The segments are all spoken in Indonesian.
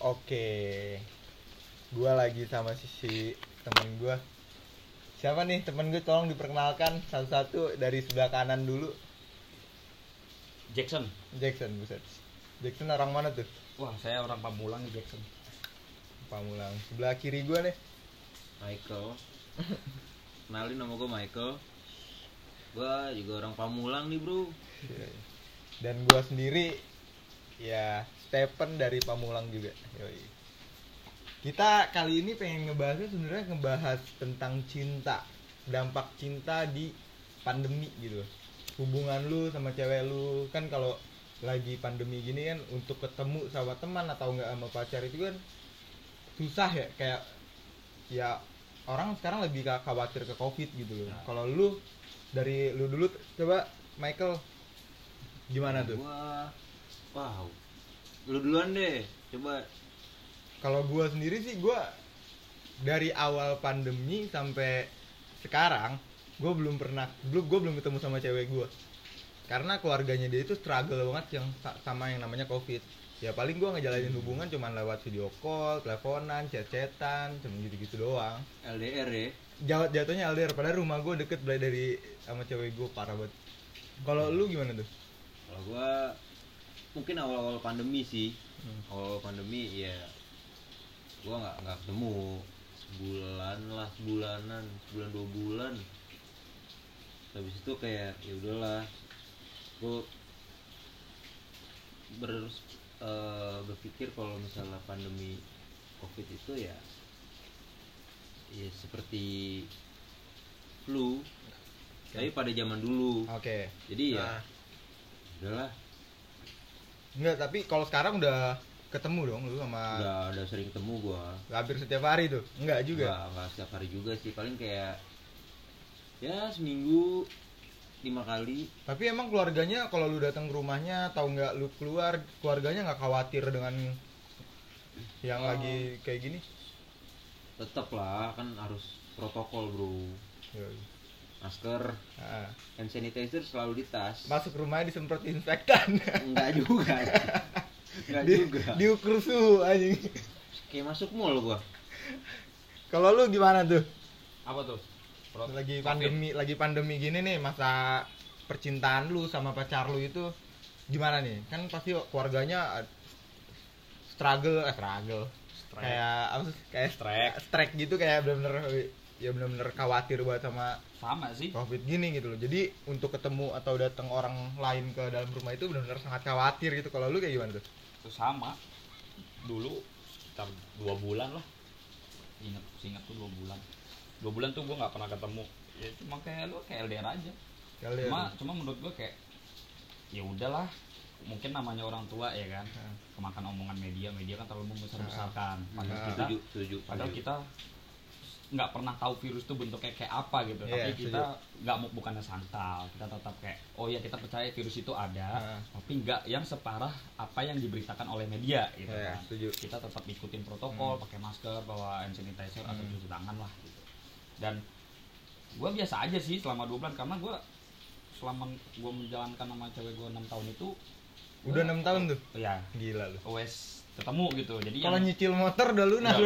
Oke. Gua lagi sama si, si temen gua. Siapa nih temen gue tolong diperkenalkan satu-satu dari sebelah kanan dulu. Jackson. Jackson, buset. Jackson orang mana tuh? Wah, saya orang Pamulang nih Jackson. Pamulang. Sebelah kiri gua nih. Michael kenalin nama gue Michael gue juga orang Pamulang nih bro Dan gua sendiri ya Stephen dari Pamulang juga. Yoi. Kita kali ini pengen ngebahasnya sebenarnya ngebahas tentang cinta, dampak cinta di pandemi gitu. Hubungan lu sama cewek lu kan kalau lagi pandemi gini kan untuk ketemu sama teman atau enggak sama pacar itu kan susah ya kayak ya orang sekarang lebih khawatir ke covid gitu loh. Nah. Kalau lu dari lu dulu coba Michael gimana tuh? Gua wow lu duluan deh coba Kalau gua sendiri sih gua dari awal pandemi sampai sekarang gua belum pernah belum gua belum ketemu sama cewek gua. Karena keluarganya dia itu struggle banget yang sa- sama yang namanya Covid. Ya paling gua ngejalanin hubungan cuman lewat video call, teleponan, chat-chatan, cuma gitu-gitu doang. LDR ya Jawab jatuhnya LDR padahal rumah gua deket dari sama cewek gua parah banget. Kalau lu gimana tuh? kalau gue mungkin awal-awal pandemi sih. Awal pandemi ya gue nggak nggak ketemu. Sebulan lah sebulanan sebulan dua bulan. Habis itu kayak ya udahlah gue ber eh, berpikir kalau misalnya pandemi covid itu ya ya seperti flu tapi pada zaman dulu. Oke. jadi ya Nah, udahlah enggak, tapi kalau sekarang udah ketemu dong lu sama udah udah sering ketemu gua hampir setiap hari tuh. Enggak juga. Nggak, nggak setiap hari juga sih paling kayak ya seminggu lima kali Tapi emang keluarganya kalau lu datang ke rumahnya atau nggak lu keluar, keluarganya nggak khawatir dengan yang Oh. lagi kayak gini? tetap lah kan harus protokol bro Yoi. Masker Nah, hand sanitizer selalu di tas masuk rumahnya disemprot disinfektan. enggak juga enggak Di- juga Diukur suhu anjing. kayak masuk mall gua Kalau lu gimana tuh? Apa tuh? Pro- Lagi Covid. pandemi, lagi pandemi gini nih masa percintaan lu sama pacar lu itu gimana nih? Kan pasti keluarganya eh, struggle, eh struggle. Strike. Kayak apa sih? Kayak Strike. strike gitu kayak bener-bener ya bener-bener khawatir banget sama Sama sih. covid gini gitu loh jadi untuk ketemu atau datang orang lain ke dalam rumah itu benar-benar sangat khawatir gitu kalau lu kayak gimana tuh Itu sama. Dulu sekitar dua bulan lah. Ingat, ingat tuh dua bulan. Dua bulan tuh gue nggak pernah ketemu. Ya cuma kayak lu kayak LDR aja. Kalian Cuma cuma menurut gue kayak ya udahlah mungkin namanya orang tua ya kan kemakan omongan media media kan terlalu membesar besarkan padahal kita setuju setuju padahal kita nggak pernah tahu virus itu bentuknya kayak apa gitu. Iya, tapi kita nggak mau bukannya sangkal. Kita tetap kayak oh ya kita percaya virus itu ada Nah. tapi nggak yang separah apa yang diberitakan oleh media gitu Iya, kan. setuju. kita tetap ikutin protokol Hmm. pakai masker bawa hand sanitizer atau Hmm. cuci tangan lah gitu. Dan gue biasa aja sih selama dua bulan karena gue selama gue menjalankan sama cewek gue enam tahun itu udah enam tahun tuh? Ya gila lu. Wes ketemu gitu. Jadi kalau yang- nyicil motor udah lunas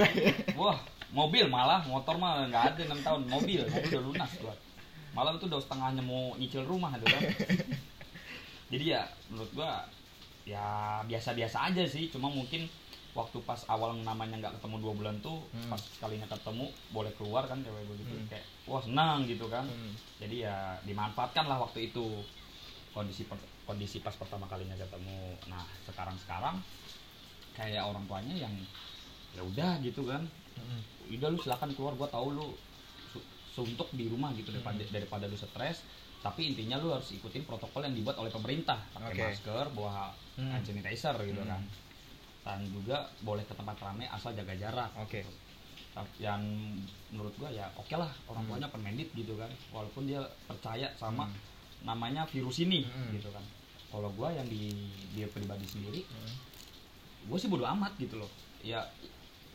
Wah, mobil malah, motor mah nggak ada enam tahun. Mobil, mobil udah lunas gua. Malah itu udah setengahnya mau nyicil rumah gitu kan. Jadi ya menurut gua ya biasa-biasa aja sih. Cuma mungkin waktu pas awal namanya nggak ketemu dua bulan tuh Hmm. pas sekalinya ketemu boleh keluar kan cewek gue gitu Hmm. kayak wah senang gitu kan Hmm. jadi ya dimanfaatkan lah waktu itu kondisi per- kondisi pas pertama kalinya ketemu nah sekarang sekarang kayak orang tuanya yang ya udah gitu kan Hmm. udah lu silakan keluar gua tahu lu su- suntuk di rumah gitu daripada Hmm. daripada lu stres tapi intinya lu harus ikutin protokol yang dibuat oleh pemerintah pakai Oke. masker bawa Hmm. hand sanitizer gitu Hmm. kan dan juga boleh ke tempat ramai asal jaga jarak Oke. Tapi yang menurut gua ya oke lah orang Hmm. tuanya permendit gitu kan walaupun dia percaya sama Hmm. namanya virus ini Hmm. gitu kan kalau gua yang di dia pribadi sendiri Hmm. gue sih bodo amat gitu loh ya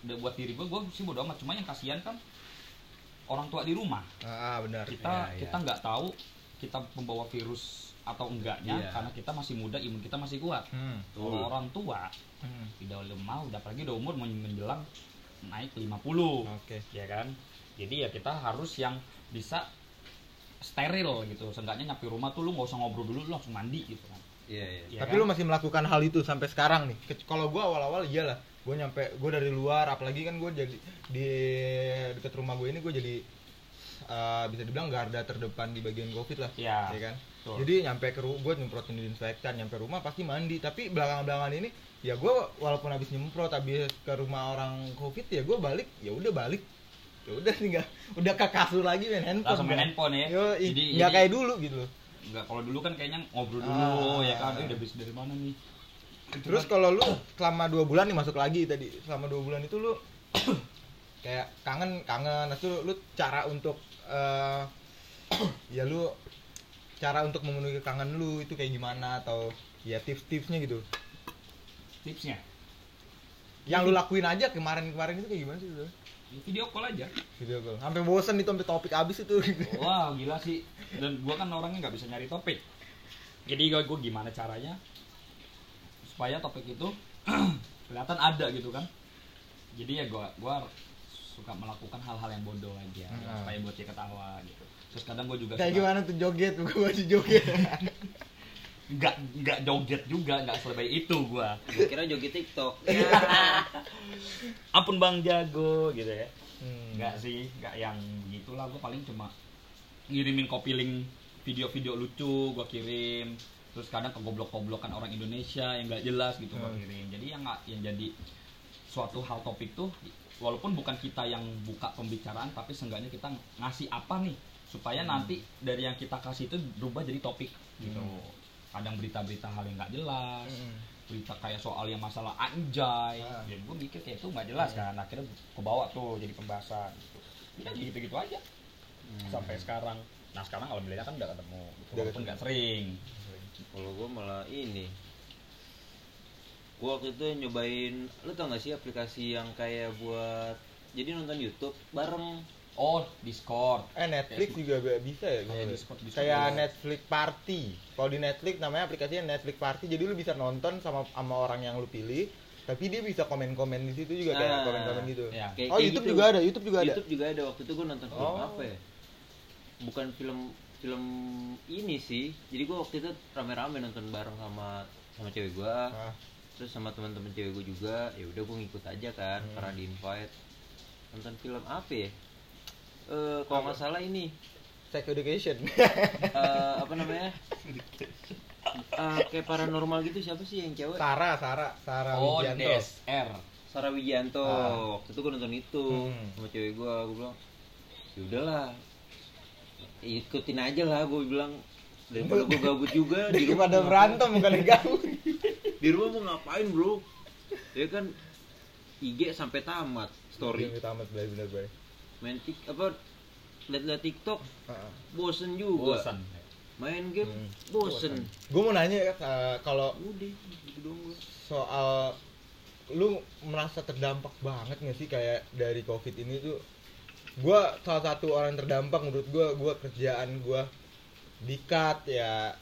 buat diri gue gue sih bodo amat cuma yang kasihan kan orang tua di rumah ah benar kita Ya, ya. kita nggak tahu kita membawa virus atau enggaknya Iya. karena kita masih muda imun kita masih kuat Hmm. kalau orang tua Hmm. tidak lemah udah apalagi udah umur men- menjelang naik 50 Oke. ya kan jadi ya kita harus yang bisa steril gitu seenggaknya nyampe rumah tuh lu nggak usah ngobrol dulu lu langsung mandi gitu kan Iya, iya. Ya Tapi kan? lu masih melakukan hal itu sampai sekarang nih. Kalau gua awal-awal iyalah, gua nyampe gua dari luar apalagi kan gua jadi di dekat rumah gue ini gua jadi eh, bisa dibilang garda terdepan di bagian covid lah Iya. ya kan? Betul. jadi nyampe ke rumah gue nyemprotin disinfektan nyampe rumah pasti mandi. Tapi belakangan-belakangan ini ya gue walaupun habis nyemprot habis ke rumah orang covid ya gue balik ya udah balik. Ya udah tinggal udah ke kasur lagi main handphone. Langsung main handphone ya. Yo, jadi nggak kayak dulu gitu loh. Nggak kalau dulu kan kayaknya ngobrol dulu Ah. ya kan? Eh, udah habis dari mana nih Terus kalau lu selama dua bulan nih masuk lagi tadi selama dua bulan itu lu kayak kangen kangen. Itu lu cara untuk eh, ya lu cara untuk memenuhi kangen lu itu kayak gimana? Atau ya tips-tipsnya gitu? Tipsnya? Yang lu lakuin aja kemarin-kemarin itu kayak gimana sih? Ya, video call aja. Video call. Sampai bosen itu sampai topik habis itu. Wah gila sih. Dan gua kan orangnya nggak bisa nyari topik. Jadi gua, gua gimana caranya supaya topik itu kelihatan ada gitu kan. Jadi ya gua gua suka melakukan hal-hal yang bodoh aja Hmm. supaya buat dia ketawa gitu. Terus kadang gua juga kayak suka- gimana tuh joget? Gue masih joget. Nggak nggak joget juga nggak selebay itu gua. Gua kira joget TikTok. ampun bang jago gitu ya. Hmm. nggak sih nggak yang begitulah. Gue paling cuma ngirimin copy link video-video lucu gue kirim terus kadang kegoblok-goblokan orang Indonesia yang nggak jelas gitu Hmm. kirim jadi yang nggak yang jadi suatu hal topik tuh walaupun bukan kita yang buka pembicaraan tapi seenggaknya kita ngasih apa nih supaya Hmm. nanti dari yang kita kasih itu berubah jadi topik gitu Hmm. kadang berita-berita hal yang nggak jelas Hmm. berita kayak soal yang masalah anjay Ah. ya gue mikir kayak itu nggak jelas kan akhirnya ke bawah tuh jadi pembahasan ya gitu gitu aja sampai sekarang nah sekarang alhamdulillah kan udah ketemu gitu. Udah walaupun nggak sering Kalau gua malah ini. Gua waktu itu nyobain, lu tau gak sih aplikasi yang kayak buat jadi nonton YouTube bareng oh discord Eh Netflix juga bi- bisa ya? Kayak Discord-? Discord Kayak juga. Netflix Party. Kalau di Netflix namanya aplikasinya Netflix Party. Jadi lu bisa nonton sama sama orang yang lu pilih, tapi dia bisa komen-komen di situ juga kayak Ah, komen-komen gitu. ya Kayak- oh, kayak YouTube gitu. juga ada, YouTube juga ada. YouTube juga ada waktu itu gua nonton film Oh. apa ya? Bukan film film ini sih. Jadi gua waktu itu rame-rame nonton bareng sama sama cewek gua. Ah, Terus sama teman-teman cewek gua juga. Ya udah gua ngikut aja kan Hmm. karena di invite. Nonton film apa ya? Eh kalau nggak salah ini sex education. eh, apa namanya? Eh, kayak paranormal gitu siapa sih yang cewek? Sarah, Sarah, Sarah oh Widianto. DSR Sarah Wijanto. Ah. Waktu itu gue nonton itu Hmm. sama cewek gue. Gue bilang, ya udahlah, ikutin aja lah. Gue bilang daripada gue gabut juga di rumah. Daripada mau berantem bukan gabut. Di rumah mau ngapain bro? Ya kan IG sampai tamat story. Story tamat benar-benar baik. Main tik apa? Lihat-lihat TikTok Heeh. bosen juga. bosan Main game Hmm. bosen. Gue mau nanya ya, kalau Udah, gitu soal lu merasa terdampak banget gak sih kayak dari covid ini tuh gua salah satu orang yang terdampak menurut gua gua kerjaan gua dikat ya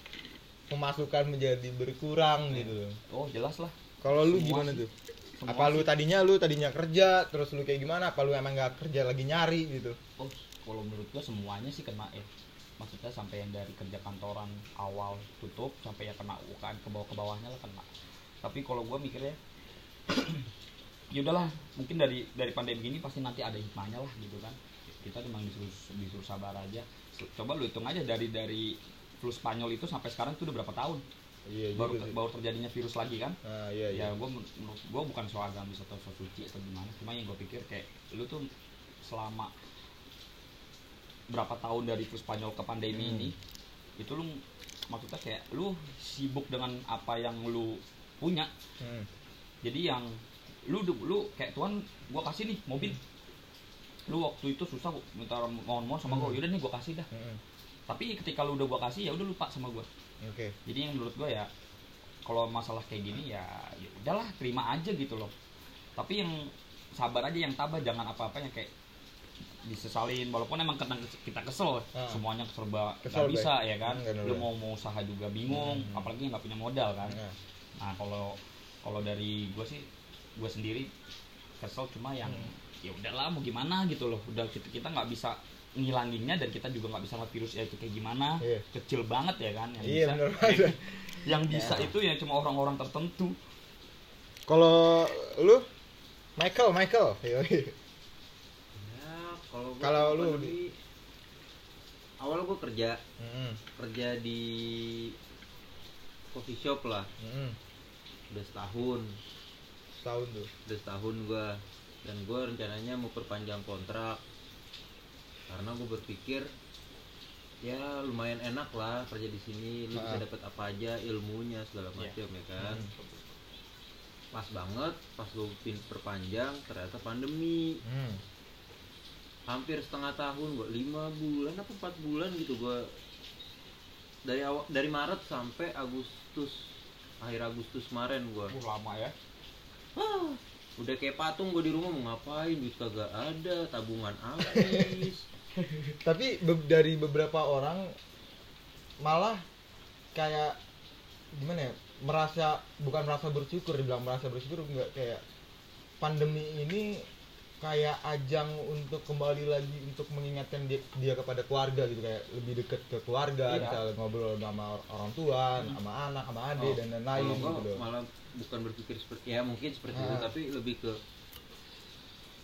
pemasukan menjadi berkurang gitu. Oh jelas lah. Kalau lu gimana sih. tuh? Semua apa lu sih. tadinya lu tadinya kerja terus lu kayak gimana? Apa lu emang nggak kerja lagi nyari gitu? Oh kalau menurut gua semuanya sih kena ya. Maksudnya sampai yang dari kerja kantoran awal tutup sampai yang kena UKM ke bawah ke bawahnya lah kena. Tapi kalau gua mikirnya ya udahlah mungkin dari dari pandemi gini pasti nanti ada hikmahnya lah gitu kan. Kita memang disuruh disuruh sabar aja. Coba lu hitung aja dari dari flu Spanyol itu sampai sekarang itu udah berapa tahun? Iya baru sih. baru terjadinya virus lagi kan? Ah, iya iya. Ya gue menurut gue bukan soal agamis atau soal suci atau gimana. Cuma yang gue pikir kayak lu tuh selama berapa tahun dari flu Spanyol ke pandemi Hmm. ini itu lu maksudnya kayak lu sibuk dengan apa yang lu punya. Hmm. jadi yang lu lu kayak tuan gue kasih nih mobil. Lu waktu itu susah minta mohon-mohon sama gue Hmm. yaudah nih gue kasih dah. Hmm. tapi ketika lu udah gue kasih ya udah lupa sama gue oke. Jadi yang menurut gue ya kalau masalah kayak gini ya ya udahlah terima aja gitu loh. Tapi yang sabar aja yang tabah. Jangan apa-apa yang kayak disesalin. Walaupun emang kena kita kesel Ah. semuanya serba nggak bisa ya kan? Hmm, lu mau mau usaha juga bingung Hmm. apalagi nggak punya modal kan? Nah, nah kalau kalau dari gue sih gue sendiri kesel cuma yang Hmm. ya udahlah mau gimana gitu loh udah kita kita nggak bisa ngilanginnya dan kita juga nggak bisa lihat virusnya itu kayak gimana Iya. kecil banget ya kan yang Iya, bisa bener yang bisa Ya. itu ya cuma orang-orang tertentu Kalau lu Michael, Michael. Yoi. ya kalau gua Kalau lu pandemi, awal gue kerja Mm-mm, kerja di coffee shop lah mm-mm. udah setahun Setahun tuh. udah setahun gue dan gue rencananya mau perpanjang kontrak karena gue berpikir ya lumayan enak lah kerja di sini lu bisa Ah. dapat apa aja ilmunya segala Iya. macam ya kan Hmm. pas banget pas gue pin perpanjang ternyata pandemi Hmm. hampir setengah tahun gue lima bulan apa empat bulan gitu gue dari awal dari Maret sampai Agustus akhir Agustus kemarin gue Uh, lama ya udah kayak patung gue di rumah mau ngapain duit kagak ada tabungan habis Tapi be- dari beberapa orang malah kayak gimana ya? Merasa bukan merasa bersyukur, dibilang merasa bersyukur enggak kayak pandemi ini kayak ajang untuk kembali lagi untuk mengingatkan dia, dia kepada keluarga gitu kayak lebih dekat ke keluarga Iya. misalnya ngobrol sama or- orang tua sama anak sama adik Oh, dan lain-lain gitu loh. malah bukan berpikir seperti ya mungkin seperti itu Ah. tapi lebih ke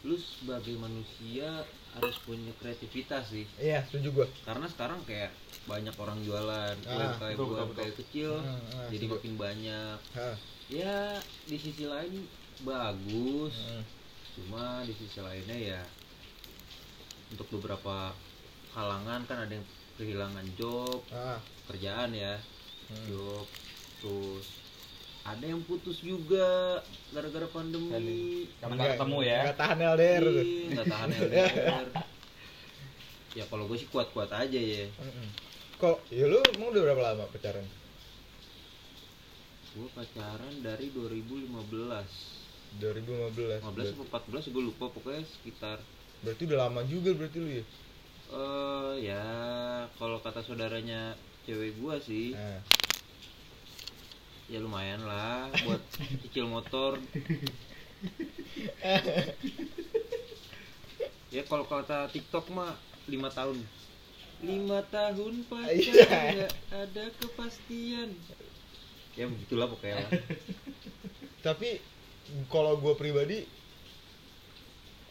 lu sebagai manusia harus punya kreativitas sih. Iya setuju gua. Karena sekarang kayak banyak orang jualan Ah, UMKM betul, betul, UMKM kecil Hmm, ah, jadi setuju. makin banyak. Hah, ya di sisi lain bagus. Hmm. Cuma di sisi lainnya ya untuk beberapa kalangan kan ada yang kehilangan job Ah, kerjaan ya hmm. job terus ada yang putus juga gara-gara pandemi. Karena nggak ketemu ya. nggak tahan LDR Iya, nggak tahan LDR ya kalau gue sih kuat-kuat aja ya. Kok ya lu emang udah berapa lama pacaran? gue pacaran dari 2015 2015. 15 atau 14 gue lupa pokoknya sekitar. Berarti udah lama juga berarti lu ya. eh ya kalau kata saudaranya cewek gua sih Nah, ya lumayan lah buat cicil motor. Ya kalau kata TikTok mah lima tahun. Lima tahun pacaran Iya. nggak ada kepastian. Ya begitulah pokoknya. Tapi kalau gue pribadi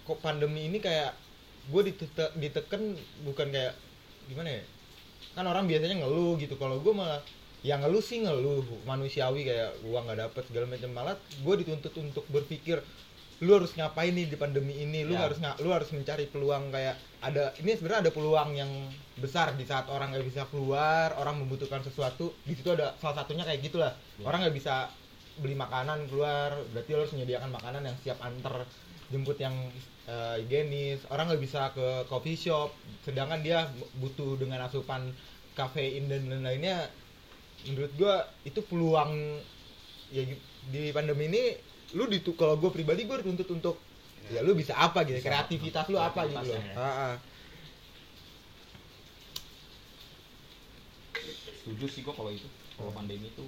kok pandemi ini kayak gue ditete- diteken bukan kayak gimana ya? Kan orang biasanya ngeluh gitu. Kalau gue malah yang ngeluh sih ngeluh. Manusiawi kayak uang nggak dapet segala macam. Malah gue dituntut untuk berpikir lu harus ngapain nih di pandemi ini? Lu Ya. harus nggak lu harus mencari peluang kayak ada ini sebenarnya ada peluang yang besar di saat orang nggak bisa keluar orang membutuhkan sesuatu. Di situ ada salah satunya kayak gitulah. Ya. orang nggak bisa beli makanan keluar berarti lo harus menyediakan makanan yang siap antar jemput yang eh, higienis. Orang nggak bisa ke coffee shop sedangkan dia butuh dengan asupan kafein dan lain-lainnya. Menurut gua itu peluang ya di pandemi ini lu ditu kalau gue pribadi gue dituntut untuk ya lu bisa apa gitu Bisa. kreativitas lu apa gitu loh. Kreativitasnya ya. Setuju sih gua kalau itu. Kalau pandemi itu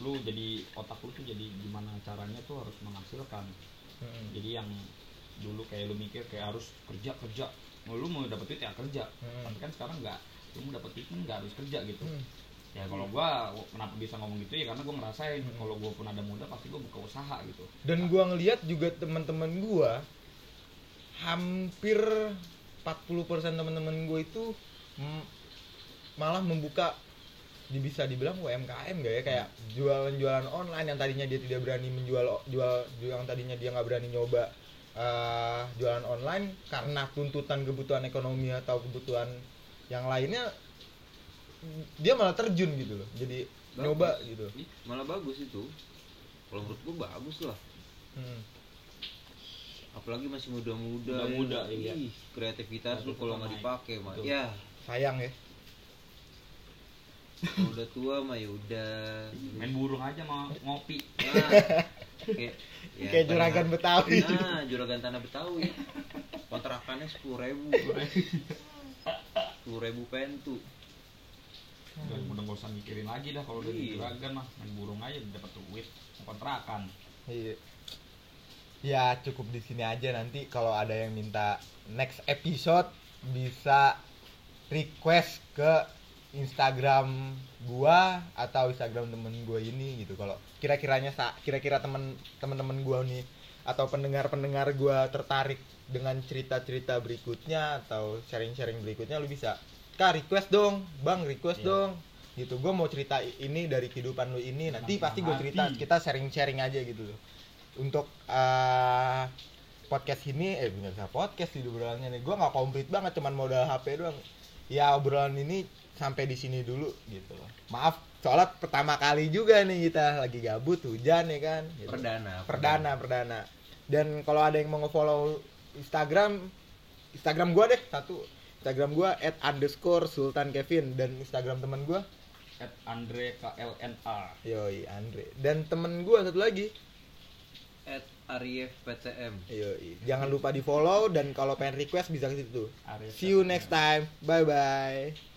lu jadi otak lu tuh jadi gimana caranya tuh harus menghasilkan Mm-mm. jadi yang dulu kayak lu mikir kayak harus kerja kerja mau lu mau dapet duit ya kerja Hmm. tapi kan sekarang nggak lu mau dapet duit kan nggak harus kerja gitu Hmm. ya kalau gua kenapa bisa ngomong gitu ya karena gua ngerasain Hmm. kalau gua pun ada modal pasti gua buka usaha gitu dan gua ngelihat juga teman-teman gua hampir 40% teman-teman gua itu malah membuka bisa dibilang UMKM gak ya? Kayak jualan-jualan online yang tadinya dia tidak berani menjual jual jual yang tadinya dia nggak berani nyoba eh, jualan online karena tuntutan kebutuhan ekonomi atau kebutuhan yang lainnya dia malah terjun gitu loh. Jadi Bagus. nyoba gitu. Ih, malah bagus itu. Kalau menurut gua bagus lah. Hmm. apalagi masih muda-muda. Muda-muda, ya. iya. Kreativitas lu kalau nggak dipakai mah ya. Sayang ya kalau udah tua mah ya udah. Main burung aja mau ngopi. Nah, kayak ya, kayak juragan tanah- betawi. Nah juragan tanah betawi. Kontrakannya sepuluh ribu. Sepuluh ribu pentu. Udah udah gak usah mikirin lagi dah kalau udah di Iya. juragan mah. Main burung aja dapat duit. Kontrakan. Iya. Ya cukup di sini aja. Nanti kalau ada yang minta next episode bisa request ke Instagram gua atau Instagram temen gua ini gitu. Kalau kira-kiranya kira-kira temen temen-temen gua nih atau pendengar-pendengar gua tertarik dengan cerita-cerita berikutnya atau sharing-sharing berikutnya lu bisa Kak request dong, Bang request Iya. dong gitu gue mau cerita ini dari kehidupan lu ini nanti pasti gue hati. cerita kita sharing sharing aja gitu loh untuk eh, podcast ini eh bener bisa podcast sih obrolannya nih gue nggak komplit banget cuman modal HP doang ya obrolan ini sampai di sini dulu gitu. Loh maaf soalnya pertama kali juga nih kita lagi gabut hujan ya kan gitu. perdana perdana. Perdana dan kalau ada yang mau nge-follow Instagram Instagram gua deh satu. Instagram gua at underscore Sultan Kevin. Dan Instagram temen gua? At Andre KLNA yoi Andre. Dan temen gua satu lagi? At Arief PCM yoi. Jangan lupa di follow dan kalau pengen request bisa ke situ. See you next time. Bye bye